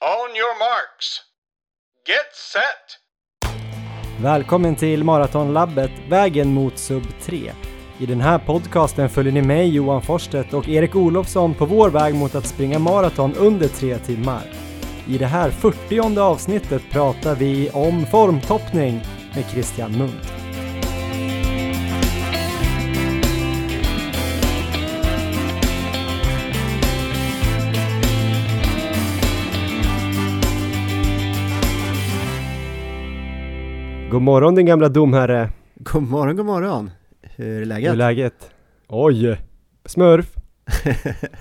On your marks. Get set! Välkommen till Maratonlabbet, vägen mot sub 3. I den här podcasten följer ni mig, Johan Forsstedt och Erik Olofsson på vår väg mot att springa maraton under tre timmar. I det här 40 avsnittet pratar vi om formtoppning med Christian Munt. God morgon din gamla domherre! God morgon, god morgon! Hur är läget? Hur är läget? Oj! Smurf!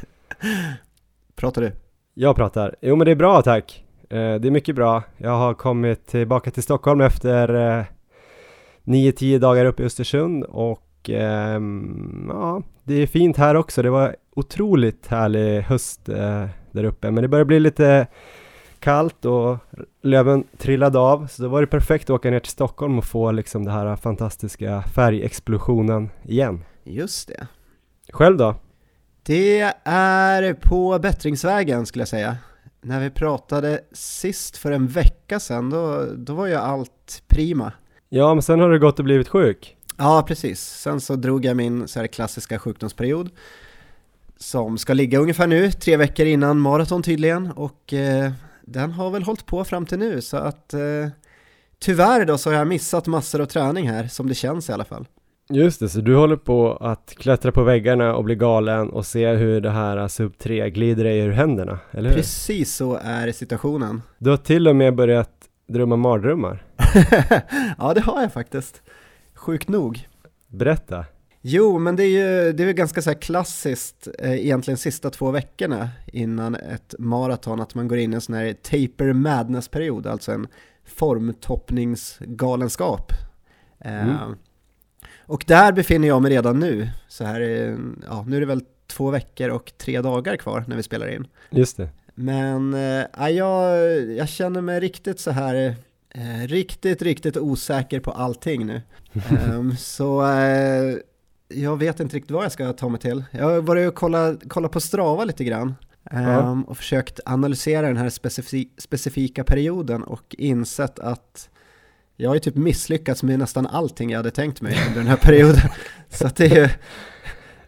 Pratar du? Jag pratar. Jo men det är bra tack. Eh, det är mycket bra. Jag har kommit tillbaka till Stockholm efter eh, 9-10 dagar uppe i Östersund och eh, ja, det är fint här också. Det var otroligt härlig höst eh, där uppe men det börjar bli lite kallt och löven trillade av så då var det perfekt att åka ner till Stockholm och få liksom den här fantastiska färgexplosionen igen. Just det. Själv då? Det är på bättringsvägen skulle jag säga. När vi pratade sist för en vecka sedan, då, då var ju allt prima. Ja, men sen har du gått och blivit sjuk. Ja, precis. Sen så drog jag min så här klassiska sjukdomsperiod som ska ligga ungefär nu, tre veckor innan maraton tydligen och eh, den har väl hållit på fram till nu så att eh, tyvärr då så har jag missat massor av träning här som det känns i alla fall. Just det, så du håller på att klättra på väggarna och bli galen och se hur det här sub 3 glider dig ur händerna, eller hur? Precis så är situationen. Du har till och med börjat drömma mardrömmar. ja, det har jag faktiskt. Sjukt nog. Berätta. Jo, men det är ju det är ganska så här klassiskt eh, egentligen sista två veckorna innan ett maraton att man går in i en sån här taper madness-period, alltså en formtoppningsgalenskap. Eh, mm. Eh, och där befinner jag mig redan nu, så här, ja, nu är det väl två veckor och tre dagar kvar när vi spelar in. Just det. Men eh, jag, jag känner mig riktigt så här, eh, riktigt, riktigt osäker på allting nu. um, så eh, jag vet inte riktigt vad jag ska ta mig till. Jag har och kollat kolla på Strava lite grann. Ja. Um, och försökt analysera den här specifi specifika perioden och insett att jag har ju typ misslyckats med nästan allting jag hade tänkt mig under den här perioden. Så att det är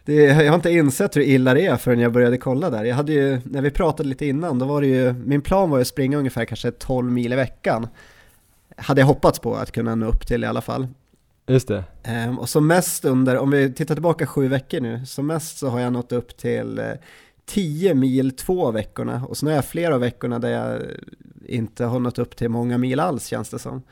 det, jag har inte insett hur illa det är förrän jag började kolla där. Jag hade ju, när vi pratade lite innan, då var det ju, min plan var ju att springa ungefär kanske 12 mil i veckan. Hade jag hoppats på att kunna nå upp till i alla fall. Just det. Um, och som mest under, om vi tittar tillbaka sju veckor nu, som mest så har jag nått upp till eh, uh, 10 mil två veckorna och sen har jag flera av veckorna där jag inte har nått upp till många mil alls känns det som.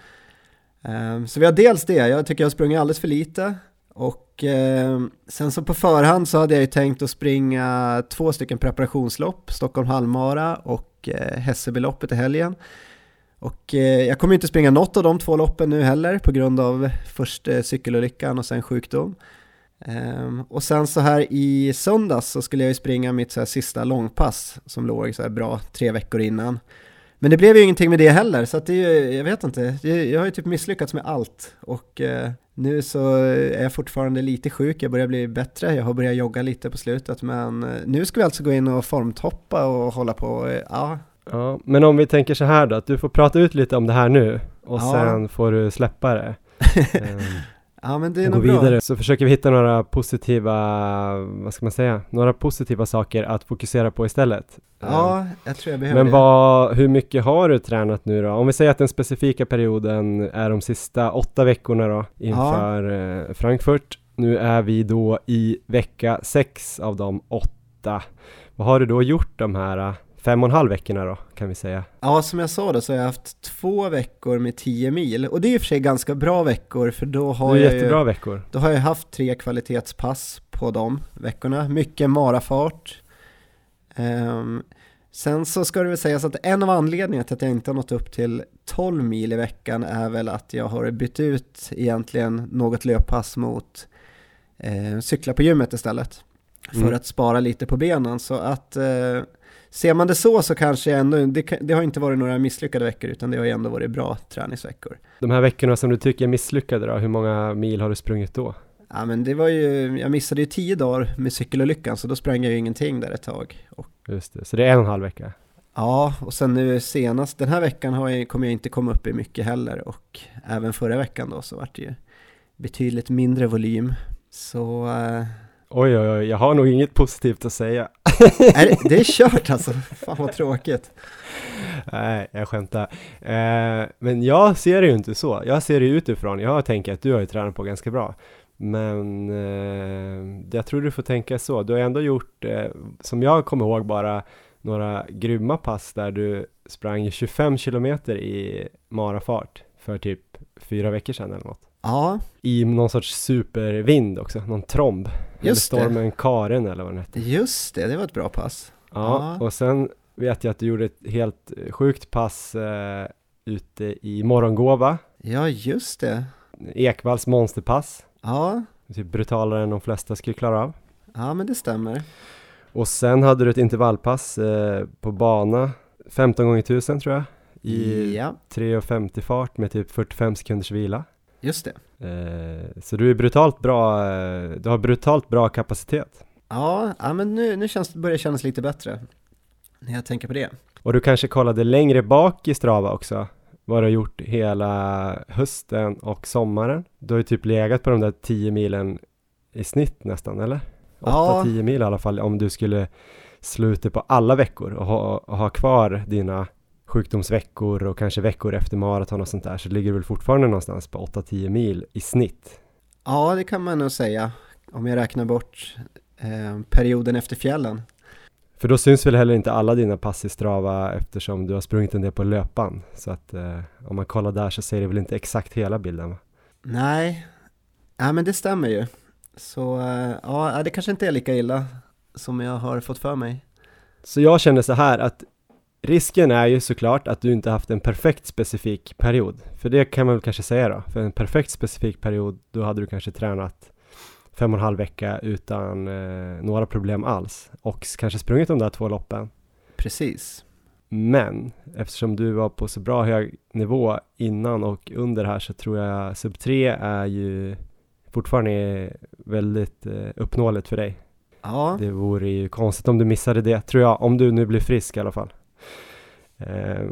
Um, så vi har dels det, jag tycker jag har sprungit alldeles för lite och uh, sen så på förhand så hade jag ju tänkt att springa två stycken preparationslopp, Stockholm halvmara och uh, Hässelbyloppet i helgen. Och eh, jag kommer inte springa något av de två loppen nu heller på grund av först eh, cykelolyckan och sen sjukdom. Ehm, och sen så här i söndags så skulle jag ju springa mitt så här sista långpass som låg så här bra tre veckor innan. Men det blev ju ingenting med det heller, så att det är ju, jag vet inte, jag har ju typ misslyckats med allt. Och eh, nu så är jag fortfarande lite sjuk, jag börjar bli bättre, jag har börjat jogga lite på slutet, men eh, nu ska vi alltså gå in och formtoppa och hålla på, eh, ja, Ja, men om vi tänker så här då, att du får prata ut lite om det här nu och ja. sen får du släppa det. um, ja, men det är nog bra. Så försöker vi hitta några positiva, vad ska man säga, några positiva saker att fokusera på istället. Ja, um, jag tror jag behöver Men vad, hur mycket har du tränat nu då? Om vi säger att den specifika perioden är de sista åtta veckorna då inför ja. Eh, Frankfurt. Nu är vi då i vecka sex av de åtta. Vad har du då gjort de här fem och en halv veckorna då, kan vi säga. Ja, som jag sa då så har jag haft två veckor med tio mil och det är i och för sig ganska bra veckor för då har det är jag jättebra ju, veckor. Då har jag haft tre kvalitetspass på de veckorna, mycket marafart. Um, sen så ska det väl sägas att en av anledningarna till att jag inte har nått upp till 12 mil i veckan är väl att jag har bytt ut egentligen något löppass mot eh, cykla på gymmet istället. För mm. att spara lite på benen så att eh, ser man det så så kanske ändå, det, det, har inte varit några misslyckade veckor utan det har ju ändå varit bra träningsveckor. De här veckorna som du tycker är misslyckade då, hur många mil har du sprungit då? Ja men det var ju, jag missade ju tio dagar med cykelolyckan så då sprang jag ju ingenting där ett tag. Och... Just det, så det är en och en halv vecka? Ja, och sen nu senast, den här veckan har jag, kommer jag inte komma upp i mycket heller och även förra veckan då så vart det ju betydligt mindre volym. Så... Oj, oj, oj, jag har nog inget positivt att säga. är, det är kört alltså, fan vad tråkigt. Nej, jag skämtar. Eh, men jag ser det ju inte så. Jag ser det utifrån. Jag tänker att du har ju tränat på ganska bra. Men eh, jag tror du får tänka så. Du har ändå gjort, eh, som jag kommer ihåg, bara några grymma pass där du sprang 25 kilometer i marafart för typ fyra veckor sedan eller något. Ja. I någon sorts supervind också, någon tromb. Just eller stormen det. Karin eller vad den hette. Just det, det var ett bra pass. Ja, ja. och sen vet jag att du gjorde ett helt sjukt pass eh, ute i Morgongåva. Ja, just det. Ekvalls monsterpass. Ja. Typ brutalare än de flesta skulle klara av. Ja, men det stämmer. Och sen hade du ett intervallpass eh, på bana 15 gånger 1000 tror jag. I ja. 3.50 fart med typ 45 sekunders vila. Just det. Eh, så du är brutalt bra, eh, du har brutalt bra kapacitet. Ja, ja men nu, nu känns, börjar det kännas lite bättre när jag tänker på det. Och du kanske kollade längre bak i Strava också? Vad du har gjort hela hösten och sommaren? Du har ju typ legat på de där 10 milen i snitt nästan, eller? 8-10 ja. mil i alla fall om du skulle sluta på alla veckor och ha, och ha kvar dina sjukdomsveckor och kanske veckor efter maraton och sånt där så ligger du väl fortfarande någonstans på 8-10 mil i snitt? Ja, det kan man nog säga om jag räknar bort eh, perioden efter fjällen. För då syns väl heller inte alla dina pass i Strava eftersom du har sprungit en del på löpan. Så att eh, om man kollar där så ser det väl inte exakt hela bilden va? Nej, ja, men det stämmer ju. Så eh, ja, det kanske inte är lika illa som jag har fått för mig. Så jag känner så här att risken är ju såklart att du inte haft en perfekt specifik period. För det kan man väl kanske säga då. För en perfekt specifik period, då hade du kanske tränat fem och en halv vecka utan eh, några problem alls och kanske sprungit de där två loppen. Precis. Men eftersom du var på så bra hög nivå innan och under här så tror jag sub 3 är ju fortfarande väldigt eh, uppnåeligt för dig. Ja. Det vore ju konstigt om du missade det, tror jag, om du nu blir frisk i alla fall. Eh,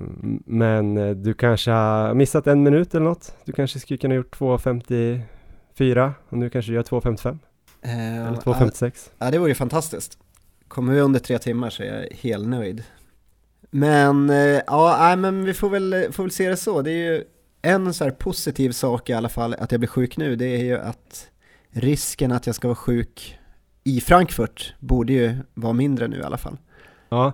men eh, du kanske har missat en minut eller något. Du kanske skulle kunna gjort 2.54 och nu kanske du gör 2.55. Eh, eller 2.56. Ja, det vore ju fantastiskt. Kommer vi under tre timmar så är jag helt nöjd. Men eh, ja, men vi får väl, får väl se det så. Det är ju en så här positiv sak i alla fall, att jag blir sjuk nu, det är ju att risken att jag ska vara sjuk i Frankfurt borde ju vara mindre nu i alla fall. Ja,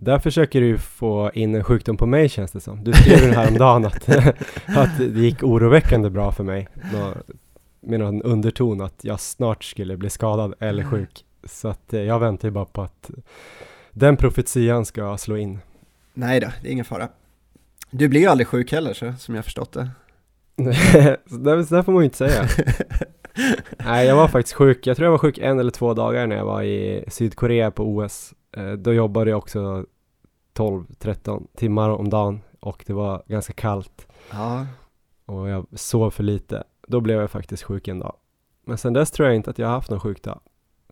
där försöker du få in en sjukdom på mig känns det som. Du skrev ju häromdagen att, att det gick oroväckande bra för mig. Med någon underton att jag snart skulle bli skadad eller mm. sjuk. Så att eh, jag väntar ju bara på att den profetian ska slå in. Nej då, det är ingen fara. Du blir ju aldrig sjuk heller så, som jag förstått det. det, det får man ju inte säga. Nej, jag var faktiskt sjuk. Jag tror jag var sjuk en eller två dagar när jag var i Sydkorea på OS. Eh, då jobbade jag också 12-13 timmar om dagen och det var ganska kallt. Ja. Och jag sov för lite. Då blev jag faktiskt sjuk en dag. Men sen dess tror jag inte att jag har haft någon sjukdag.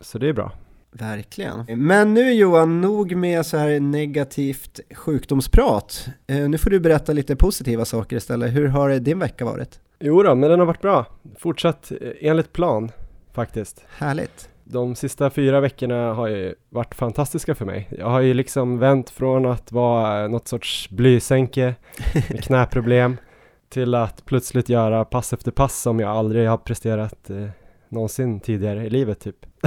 Så det är bra. Verkligen. Men nu Johan, nog med så här negativt sjukdomsprat. Eh, nu får du berätta lite positiva saker istället. Hur har din vecka varit? Jo då, men den har varit bra. Fortsatt eh, enligt plan faktiskt. Härligt. De sista fyra veckorna har ju varit fantastiska för mig. Jag har ju liksom vänt från att vara något sorts blysänke med knäproblem till att plötsligt göra pass efter pass som jag aldrig har presterat eh, någonsin tidigare i livet typ.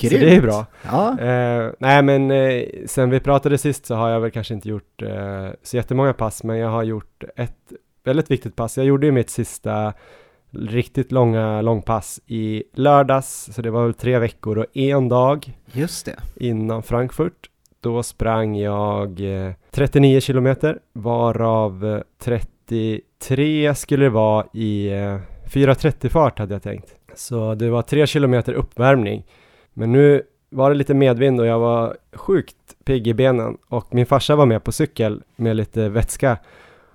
så det är bra. Ja. Eh, nej men eh, sen vi pratade sist så har jag väl kanske inte gjort eh, så jättemånga pass men jag har gjort ett väldigt viktigt pass. Jag gjorde ju mitt sista riktigt långa långpass i lördags så det var väl tre veckor och en dag. Just det. Innan Frankfurt. Då sprang jag 39 eh, kilometer varav 33 eh, skulle det vara i 4.30 eh, fart hade jag tänkt. Så det var tre kilometer uppvärmning. Men nu var det lite medvind och jag var sjukt pigg i benen och min farsa var med på cykel med lite vätska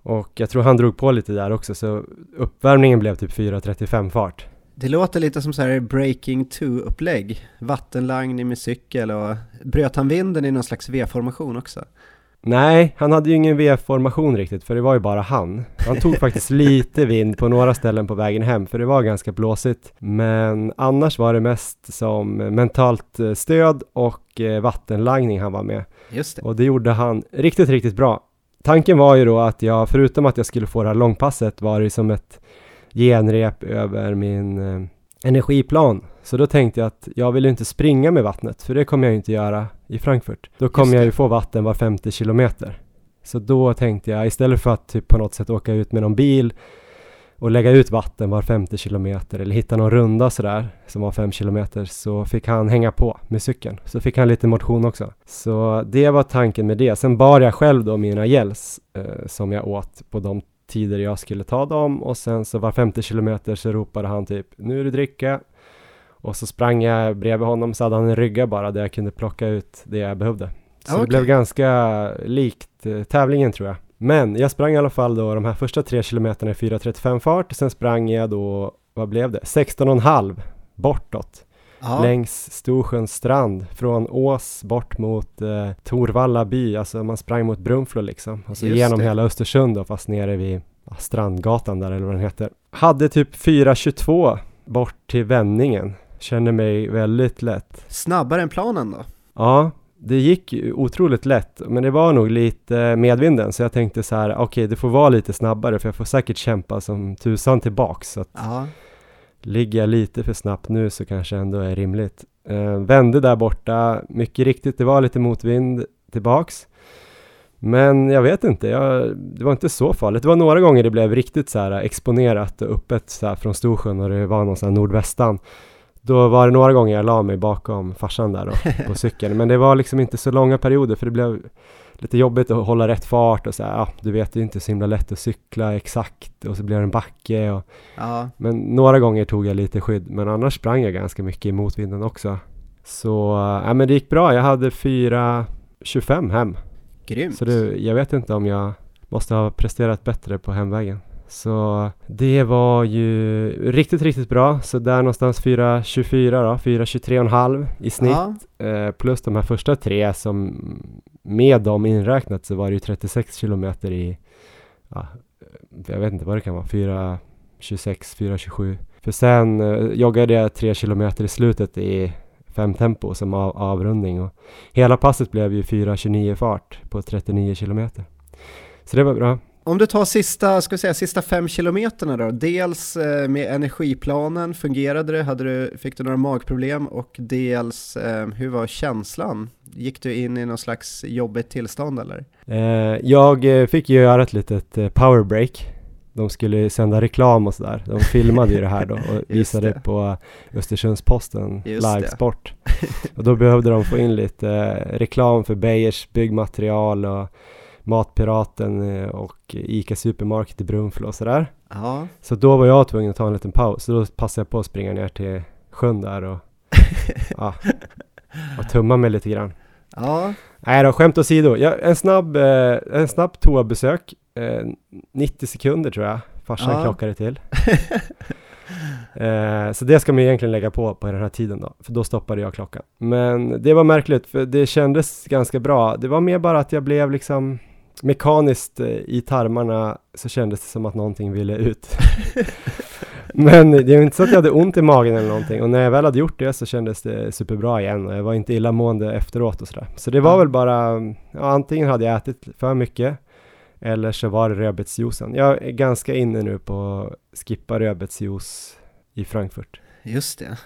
och jag tror han drog på lite där också så uppvärmningen blev typ 4.35 fart. Det låter lite som så här breaking 2-upplägg. Vattenlangning med cykel och bröt han vinden i någon slags V-formation också? Nej, han hade ju ingen V-formation riktigt, för det var ju bara han. Han tog faktiskt lite vind på några ställen på vägen hem, för det var ganska blåsigt. Men annars var det mest som mentalt eh, stöd och eh, vattenlagning han var med. Just det. Och det gjorde han riktigt, riktigt bra. Tanken var ju då att jag, förutom att jag skulle få det här långpasset, var det som ett genrep över min eh, energiplan. Så då tänkte jag att jag vill inte springa med vattnet, för det kommer jag inte göra i Frankfurt. Då kommer jag ju få vatten var 50 kilometer. Så då tänkte jag, istället för att typ på något sätt åka ut med någon bil och lägga ut vatten var 50 kilometer eller hitta någon runda sådär som var 5 kilometer så fick han hänga på med cykeln. Så fick han lite motion också. Så det var tanken med det. Sen bar jag själv då mina gels eh, som jag åt på de tider jag skulle ta dem och sen så var 50 kilometer så ropade han typ nu är det dricka och så sprang jag bredvid honom så hade han en rygga bara där jag kunde plocka ut det jag behövde. Så Okej. det blev ganska likt eh, tävlingen tror jag. Men jag sprang i alla fall då de här första tre kilometerna i 4.35 fart. Sen sprang jag då, vad blev det? 16,5 bortåt. Ja, Längs Storsjöns strand. Från Ås bort mot eh, Torvalla by. Alltså man sprang mot Brunflo liksom. Alltså Just genom det. hela Östersund då, fast nere vid ja, Strandgatan där eller vad den heter. Hade typ 4.22 bort till vändningen. Känner mig väldigt lätt. snabbare än planen då? Ja, det gick otroligt lätt, men det var nog lite medvinden, så jag tänkte så här, okej, det får vara lite snabbare, för jag får säkert kämpa som tusan tillbaks, så att Ja, ligger jag lite för snabbt nu så kanske ändå är rimligt. Eh, vände där borta, mycket riktigt, det var lite motvind tillbaks. Men jag vet inte, jag, det var inte så farligt. Det var några gånger det blev riktigt så här exponerat och öppet så här från Storsjön och det var någon sån här nordvästan. Då var det några gånger jag la mig bakom farsan där då, på cykeln. Men det var liksom inte så långa perioder för det blev lite jobbigt att hålla rätt fart och så här, ja, du vet det är inte så himla lätt att cykla exakt och så blir det en backe och ja, men några gånger tog jag lite skydd, men annars sprang jag ganska mycket i motvinden också. Så, ja men det gick bra. Jag hade 4.25 hem. grymt. Så det, jag vet inte om jag måste ha presterat bättre på hemvägen. Så det var ju riktigt, riktigt bra. Så där någonstans 4.24 då, 4.23,5 i snitt. Ja, Eh, plus de här första tre som med dem inräknat så var det ju 36 kilometer i, ja, jag vet inte vad det kan vara, 4.26, 4.27. För sen eh, joggade jag tre kilometer i slutet i fem tempo som av, avrundning och hela passet blev ju 4.29 fart på 39 kilometer. Så det var bra. Om du tar sista, ska säga, sista fem kilometerna då, dels eh, med energiplanen, fungerade det, Hade du, fick du några magproblem och dels eh, hur var känslan? Gick du in i någon slags jobbigt tillstånd eller? Eh, jag fick ju göra ett litet powerbreak. De skulle sända reklam och sådär. De filmade ju det här då och visade det. på Östersunds-Posten livesport. och då behövde de få in lite reklam för Beijers byggmaterial och Matpiraten eh, och ICA Supermarket i Brunflo och sådär. Ja, Så då var jag tvungen att ta en liten paus. Så då passade jag på att springa ner till sjön där och, ja, och tumma mig lite grann. ja, Nej då, skämt åsido. Ja, en snabb, eh, en snabb toabesök. Eh, 90 sekunder tror jag farsan Ja. klockade till. eh, så det ska man egentligen lägga på på den här tiden då, för då stoppade jag klockan. Men det var märkligt, för det kändes ganska bra. Det var mer bara att jag blev liksom mekaniskt eh, i tarmarna så kändes det som att någonting ville ut. Men det är inte så att jag hade ont i magen eller någonting och när jag väl hade gjort det så kändes det superbra igen och jag var inte illamående efteråt och sådär. Så det var Ja. väl bara, ja, antingen hade jag ätit för mycket eller så var det rödbetsjuicen. Jag är ganska inne nu på att skippa rödbetsjuice i Frankfurt. just det.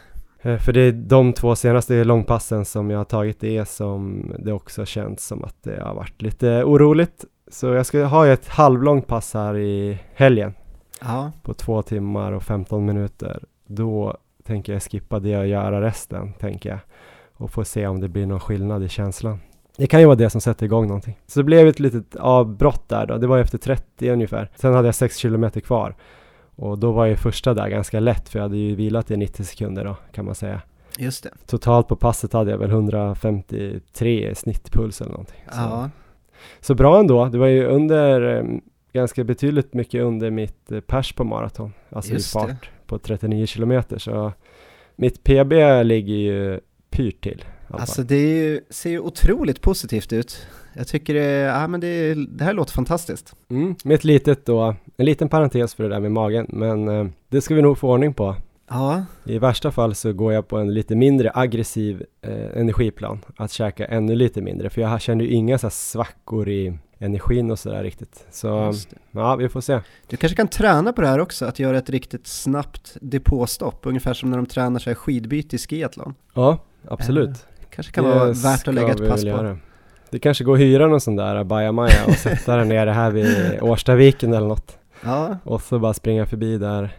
Eh, För det är de två senaste långpassen som jag har tagit det som det också känns som att det har varit lite oroligt. Så jag ska ha ett halvlångt pass här i helgen Ja, på två timmar och 15 minuter. Då tänker jag skippa det och göra resten, tänker jag. Och få se om det blir någon skillnad i känslan. Det kan ju vara det som sätter igång någonting. Så det blev ett litet avbrott där då. Det var efter 30 ungefär. Sen hade jag 6 kilometer kvar. Och då var ju första där ganska lätt för jag hade ju vilat i 90 sekunder då kan man säga. just det. Totalt på passet hade jag väl 153 i snittpuls eller någonting. Så, Ja, så bra ändå. Det var ju under, eh, ganska betydligt mycket under mitt eh, pers på maraton. Alltså Just i det. fart på 39 kilometer. Så mitt PB ligger ju pyrt till. Alltså det ju, ser ju otroligt positivt ut. Jag tycker det, ja, men det, det här låter fantastiskt. Mm, med ett litet då, en liten parentes för det där med magen, men eh, det ska vi nog få ordning på. Ja. I värsta fall så går jag på en lite mindre aggressiv eh, energiplan, att käka ännu lite mindre, för jag känner ju inga så svackor i energin och sådär riktigt. Så ja, vi får se. Du kanske kan träna på det här också, att göra ett riktigt snabbt depåstopp, ungefär som när de tränar sig skidbyte i skiathlon. Ja, absolut. Kanske kan det vara värt att lägga ett pass på. Göra. Det kanske går att hyra någon sån där bajamaja och sätta den nere här vid Årstaviken eller något. Ja. Och så bara springa förbi där,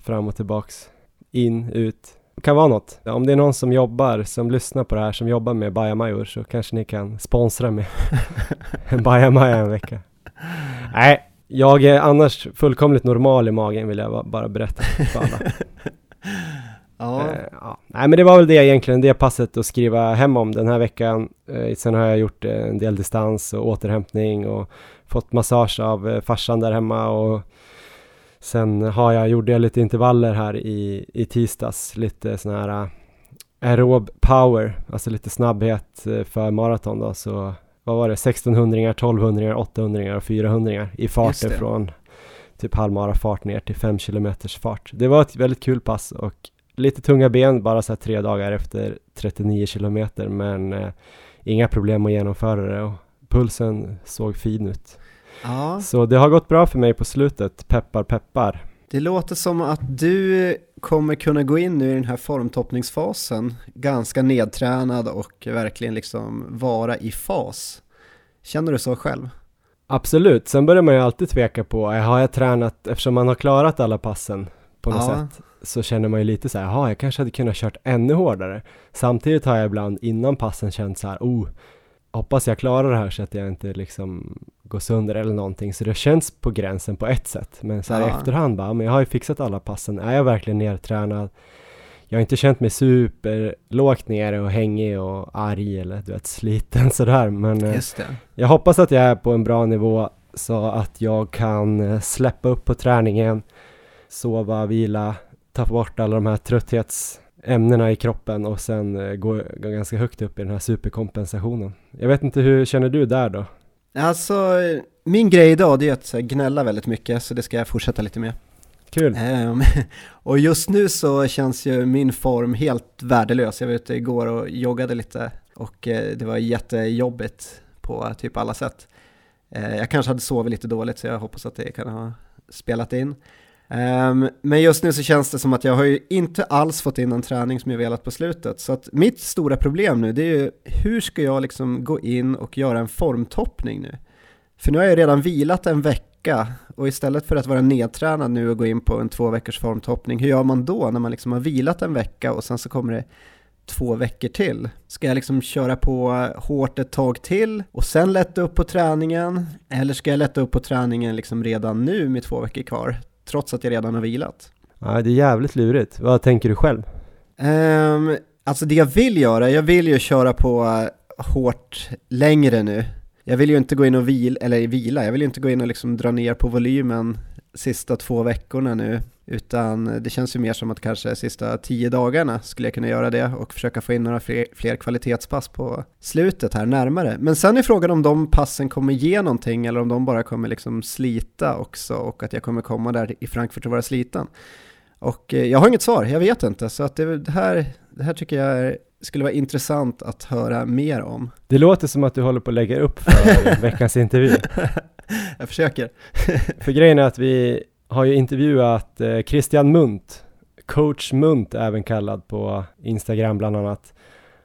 fram och tillbaks, in, ut. Det kan vara något. Om det är någon som jobbar, som lyssnar på det här, som jobbar med bajamajor så kanske ni kan sponsra med en bajamaja en vecka. Nej, jag är annars fullkomligt normal i magen vill jag bara berätta för alla. Ja. Eh, ja. Nej men det var väl det egentligen, det passet att skriva hem om den här veckan. Eh, sen har jag gjort eh, en del distans och återhämtning och fått massage av eh, farsan där hemma och sen har jag, gjorde jag lite intervaller här i, i tisdags, lite sån här uh, aerob power, alltså lite snabbhet uh, för maraton då, så vad var det, 1600 1200 800 och 400 i farter från typ halvmara fart ner till 5 km fart. Det var ett väldigt kul pass och lite tunga ben bara så här tre dagar efter 39 kilometer men eh, inga problem att genomföra det och pulsen såg fin ut. Ja. Så det har gått bra för mig på slutet, peppar peppar. Det låter som att du kommer kunna gå in nu i den här formtoppningsfasen ganska nedtränad och verkligen liksom vara i fas. Känner du så själv? Absolut, sen börjar man ju alltid tveka på, har jag tränat, eftersom man har klarat alla passen på något ja. sätt, så känner man ju lite så här, jaha, jag kanske hade kunnat kört ännu hårdare. Samtidigt har jag ibland innan passen känt så här, oh, hoppas jag klarar det här så att jag inte liksom går sönder eller någonting. Så det känns på gränsen på ett sätt. Men så här ja. i efterhand bara, men jag har ju fixat alla passen. Är jag verkligen nedtränad? Jag har inte känt mig super lågt nere och hängig och arg eller du vet sliten sådär. Men eh, jag hoppas att jag är på en bra nivå så att jag kan eh, släppa upp på träningen, sova, vila, ta bort alla de här trötthetsämnena i kroppen och sen eh, gå, gå ganska högt upp i den här superkompensationen. Jag vet inte, hur känner du där då? Alltså, min grej idag det är att gnälla väldigt mycket, så det ska jag fortsätta lite med. Kul! Um, och just nu så känns ju min form helt värdelös. Jag var ute igår och joggade lite och uh, det var jättejobbigt på typ alla sätt. Uh, jag kanske hade sovit lite dåligt så jag hoppas att det kan ha spelat in. Um, men just nu så känns det som att jag har ju inte alls fått in en träning som jag velat på slutet. Så att mitt stora problem nu det är ju hur ska jag liksom gå in och göra en formtoppning nu? För nu har jag redan vilat en vecka och istället för att vara nedtränad nu och gå in på en två veckors formtoppning, hur gör man då när man liksom har vilat en vecka och sen så kommer det två veckor till? Ska jag liksom köra på hårt ett tag till och sen lätta upp på träningen? Eller ska jag lätta upp på träningen liksom redan nu med två veckor kvar? Trots att jag redan har vilat. Ja, det är jävligt lurigt. Vad tänker du själv? Um, alltså det jag vill göra, jag vill ju köra på hårt längre nu. Jag vill ju inte gå in och vila, eller vila, jag vill ju inte gå in och liksom dra ner på volymen sista två veckorna nu, utan det känns ju mer som att kanske sista tio dagarna skulle jag kunna göra det och försöka få in några fler, fler kvalitetspass på slutet här närmare. Men sen är frågan om de passen kommer ge någonting eller om de bara kommer liksom slita också och att jag kommer komma där i Frankfurt och vara sliten. Och eh, jag har inget svar, jag vet inte, så att det, här, det här tycker jag är skulle vara intressant att höra mer om. Det låter som att du håller på att lägga upp för veckans intervju. Jag försöker. för grejen är att vi har ju intervjuat eh, Christian Munt, coach Munt även kallad på Instagram bland annat.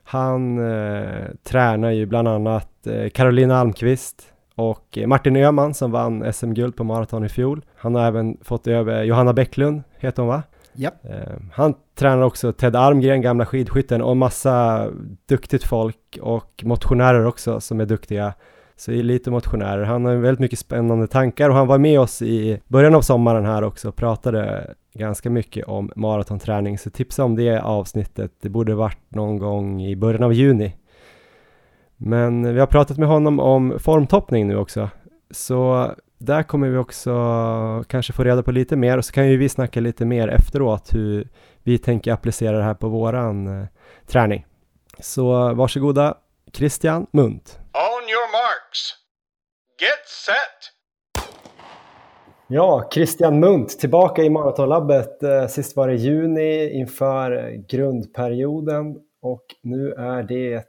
Han eh, tränar ju bland annat eh, Carolina Almqvist och Martin Öhman som vann SM-guld på maraton i fjol. Han har även fått över Johanna Bäcklund, heter hon va? Ja. Eh, han tränar också Ted Armgren, gamla skidskytten och massa duktigt folk och motionärer också som är duktiga. Så elitmotionärer. Han har väldigt mycket spännande tankar och han var med oss i början av sommaren här också och pratade ganska mycket om maratonträning. Så tipsa om det avsnittet. Det borde varit någon gång i början av juni. Men vi har pratat med honom om formtoppning nu också. Så där kommer vi också kanske få reda på lite mer och så kan ju vi snacka lite mer efteråt hur vi tänker applicera det här på våran eh, träning. Så varsågoda Christian Munt. On your marks. Get set. Ja, Christian Munt tillbaka i Maratonlabbet. Eh, sist var det juni inför grundperioden och nu är det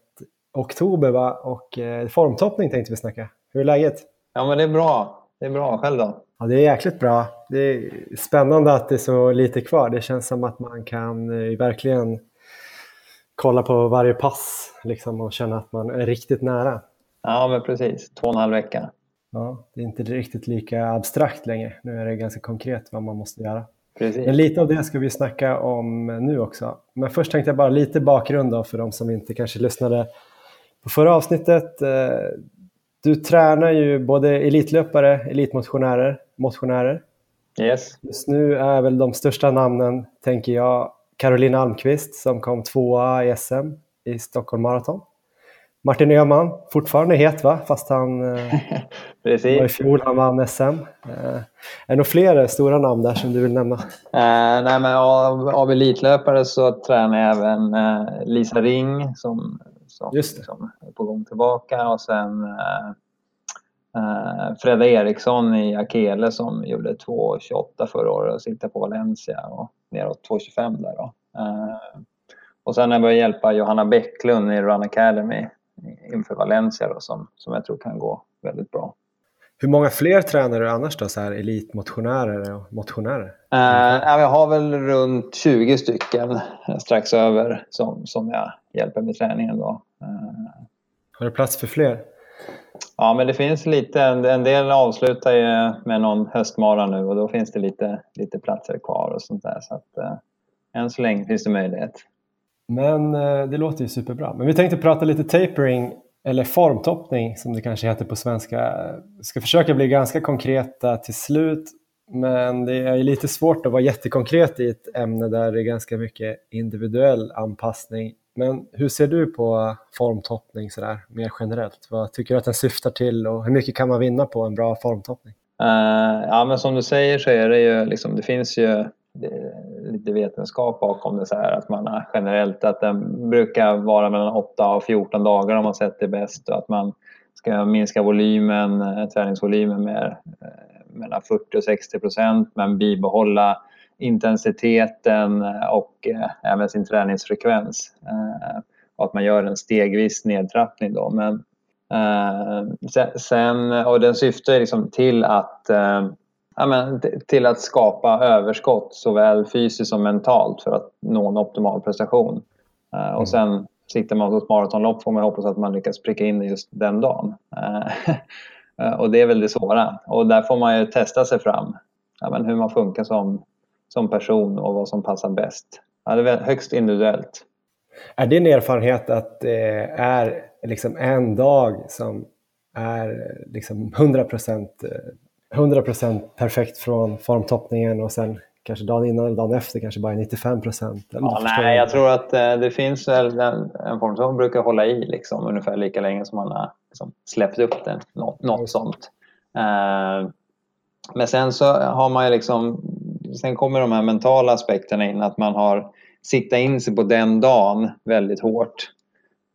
oktober va? och eh, formtoppning tänkte vi snacka. Hur är läget? Ja men det är bra. Det är bra. Själv då? Ja, det är jäkligt bra. Det är spännande att det är så lite kvar. Det känns som att man kan eh, verkligen kolla på varje pass liksom, och känna att man är riktigt nära. Ja, men precis. Två och en halv vecka. Ja, det är inte riktigt lika abstrakt längre. Nu är det ganska konkret vad man måste göra. Precis. Men lite av det ska vi snacka om nu också. Men först tänkte jag bara lite bakgrund då för de som inte kanske lyssnade på förra avsnittet. Eh, du tränar ju både elitlöpare, elitmotionärer, motionärer. Yes. Just nu är väl de största namnen, tänker jag, Carolina Almqvist som kom tvåa i SM i Stockholm Marathon. Martin Öhman, fortfarande het va? Fast han eh, Precis. var i fjol, han vann SM. Eh, är det några fler stora namn där som du vill nämna? Eh, nej, men av, av elitlöpare så tränar jag även eh, Lisa Ring som, som, Just det. som är på gång tillbaka och sen eh, eh, Fredda Eriksson i Akele som gjorde 2.28 förra året och sitter på Valencia och neråt 2.25 där då. Och sen har jag börjat hjälpa Johanna Bäcklund i Run Academy inför Valencia då, som, som jag tror kan gå väldigt bra. Hur många fler tränar du annars då, så här elitmotionärer och motionärer? Eh, ja, jag har väl runt 20 stycken eh, strax över som, som jag hjälper med träningen. Då. Eh, Har du plats för fler? ja, men det finns lite. En, en del avslutar ju med någon höstmara nu och då finns det lite, lite platser kvar och sånt där. Så att, eh, än så länge finns det möjlighet. Men eh, det låter ju superbra. Men vi tänkte prata lite tapering eller formtoppning som det kanske heter på svenska. Vi ska försöka bli ganska konkreta till slut. Men det är lite svårt att vara jättekonkret i ett ämne där det är ganska mycket individuell anpassning. Men hur ser du på formtoppning sådär mer generellt? Vad tycker du att den syftar till och hur mycket kan man vinna på en bra formtoppning? Uh, ja, men som du säger så är det ju liksom, det finns ju det lite vetenskap bakom det så här att man generellt att den brukar vara mellan 8 och 14 dagar om man sett det bäst och att man ska minska volymen, eh, träningsvolymen med eh, mellan 40 och 60 procent men bibehålla intensiteten eh, och även sin träningsfrekvens. Och att man gör en stegvis nedtrappning då. Men sen, och den syftar liksom till att ja, men, till att skapa överskott såväl fysiskt som mentalt för att nå en optimal prestation. Eh, och sen siktar man på ett maratonlopp får man hoppas att man lyckas pricka in det just den dagen. Eh, och det är väl det svåra. Och där får man ju testa sig fram. Ja, men hur man funkar som, som person och vad som passar bäst. Ja, det är högst individuellt. Är din erfarenhet att det är liksom en dag som är liksom 100%, eh, 100% perfekt från formtoppningen och sen kanske dagen innan eller dagen efter kanske bara är 95%? Eller Ja, nej, jag tror att eh, det finns en, en form som brukar hålla i liksom, ungefär lika länge som man har liksom, släppt upp det. Något, något sånt. Eh, men sen så har man ju liksom, sen kommer de här mentala aspekterna in, att man har siktat in sig på den dagen väldigt hårt.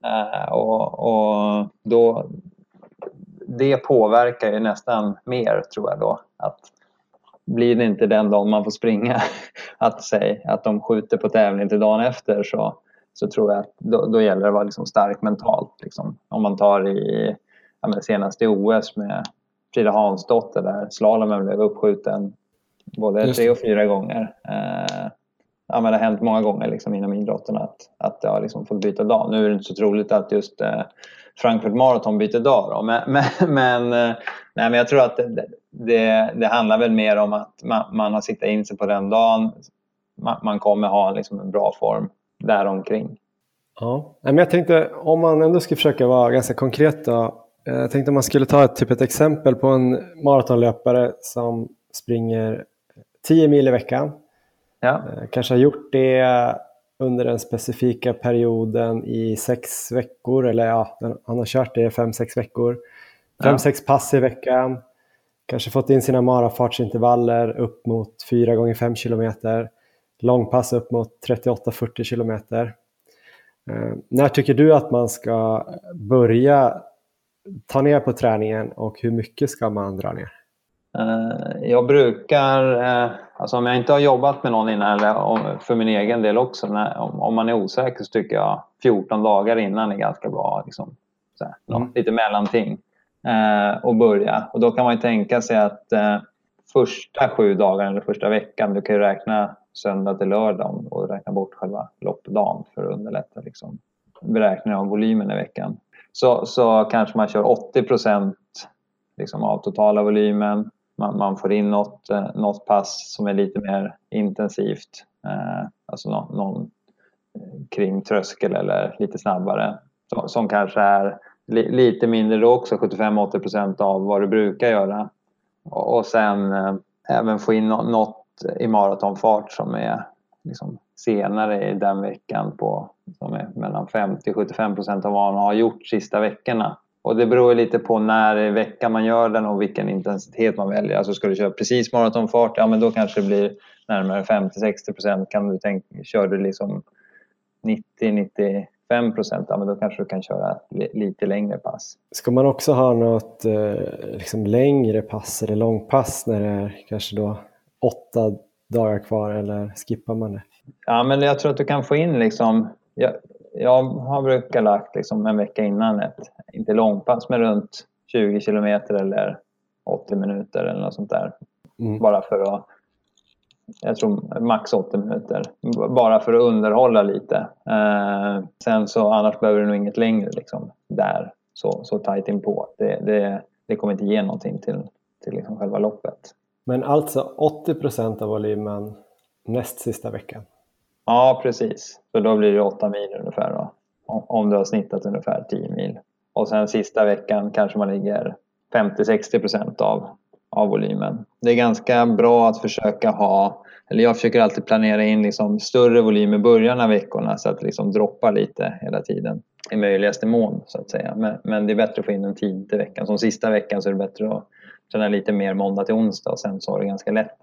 Eh, och, och då, det påverkar ju nästan mer tror jag då. Att blir det inte den dagen man får springa, att, säg, att de skjuter på tävling till dagen efter så, så tror jag att då, då gäller det att vara liksom stark mentalt. Liksom. Om man tar i ja, senast i OS med Frida Hansdotter där slalomen blev uppskjuten både tre och fyra gånger. Eh, ja, men det har hänt många gånger liksom inom idrotten att, att jag har liksom fått byta dag. Nu är det inte så troligt att just eh, Frankfurt Marathon byter dag. Då. Men, men, men, eh, nej, men jag tror att det, det, det handlar väl mer om att man, man har siktat in sig på den dagen. Man, man kommer ha liksom en bra form däromkring. Ja, men jag tänkte om man ändå ska försöka vara ganska konkret då. Eh, jag tänkte om man skulle ta ett, typ ett exempel på en maratonlöpare som springer 10 mil i veckan. Ja, Eh, Kanske har gjort det under den specifika perioden i sex veckor eller ja, han har kört det i fem, sex veckor. Fem, Ja. sex pass i veckan. Kanske fått in sina marafartsintervaller upp mot 4 gånger 5 kilometer. Långpass upp mot 38-40 kilometer. Eh, när tycker du att man ska börja ta ner på träningen och hur mycket ska man dra ner? Eh, jag brukar, eh, alltså om jag inte har jobbat med någon innan eller för min egen del också, när, om, man är osäker så tycker jag 14 dagar innan är ganska bra. Liksom, så här, mm. Lite mellanting. Eh, och börja. Och då kan man ju tänka sig att eh, första sju dagarna eller första veckan, du kan räkna söndag till lördag och räkna bort själva loppdagen för att underlätta liksom, beräkningen av volymen i veckan. Så, så kanske man kör 80 procent liksom, av totala volymen. Man, man, får in något, eh, något pass som är lite mer intensivt, eh, alltså någon, eh, någon kring tröskel eller lite snabbare som, som kanske är li, lite mindre då också, 75-80 procent av vad du brukar göra. Och, och sen eh, även få in no, något i maratonfart som är liksom senare i den veckan på som är mellan 50-75 procent av vad man har gjort sista veckorna. Och det beror lite på när i veckan man gör den och vilken intensitet man väljer. Alltså ska du köra precis maratonfart, ja men då kanske det blir närmare 50-60 procent. Kan du tänka, kör du liksom 90-95 procent, ja men då kanske du kan köra lite längre pass. Ska man också ha något eh, liksom längre pass eller långpass när det är kanske då åtta dagar kvar eller skippar man det? Ja, men jag tror att du kan få in liksom... jag har brukat lagt liksom en vecka innan ett, inte långpass, men runt 20 kilometer eller 80 minuter eller något sånt där. Mm. Bara för att... Jag tror max 80 minuter. Bara för att underhålla lite. Eh, sen så annars behöver du nog inget längre liksom där. Så, så tajt inpå. Det, det, det kommer inte ge någonting till, till liksom själva loppet. Men alltså 80 av volymen näst sista veckan? Ja, precis. Så då blir det 8 mil ungefär då. Om du har snittat ungefär 10 mil. Och sen sista veckan kanske man ligger 50-60 av, av volymen. Det är ganska bra att försöka ha, eller jag försöker alltid planera in liksom större volym i början av veckorna så att det liksom droppar lite hela tiden i möjligaste mån så att säga. Men, men det är bättre att få in en tid i veckan. Som sista veckan så är det bättre att träna lite mer måndag till onsdag och sen så har det ganska lätt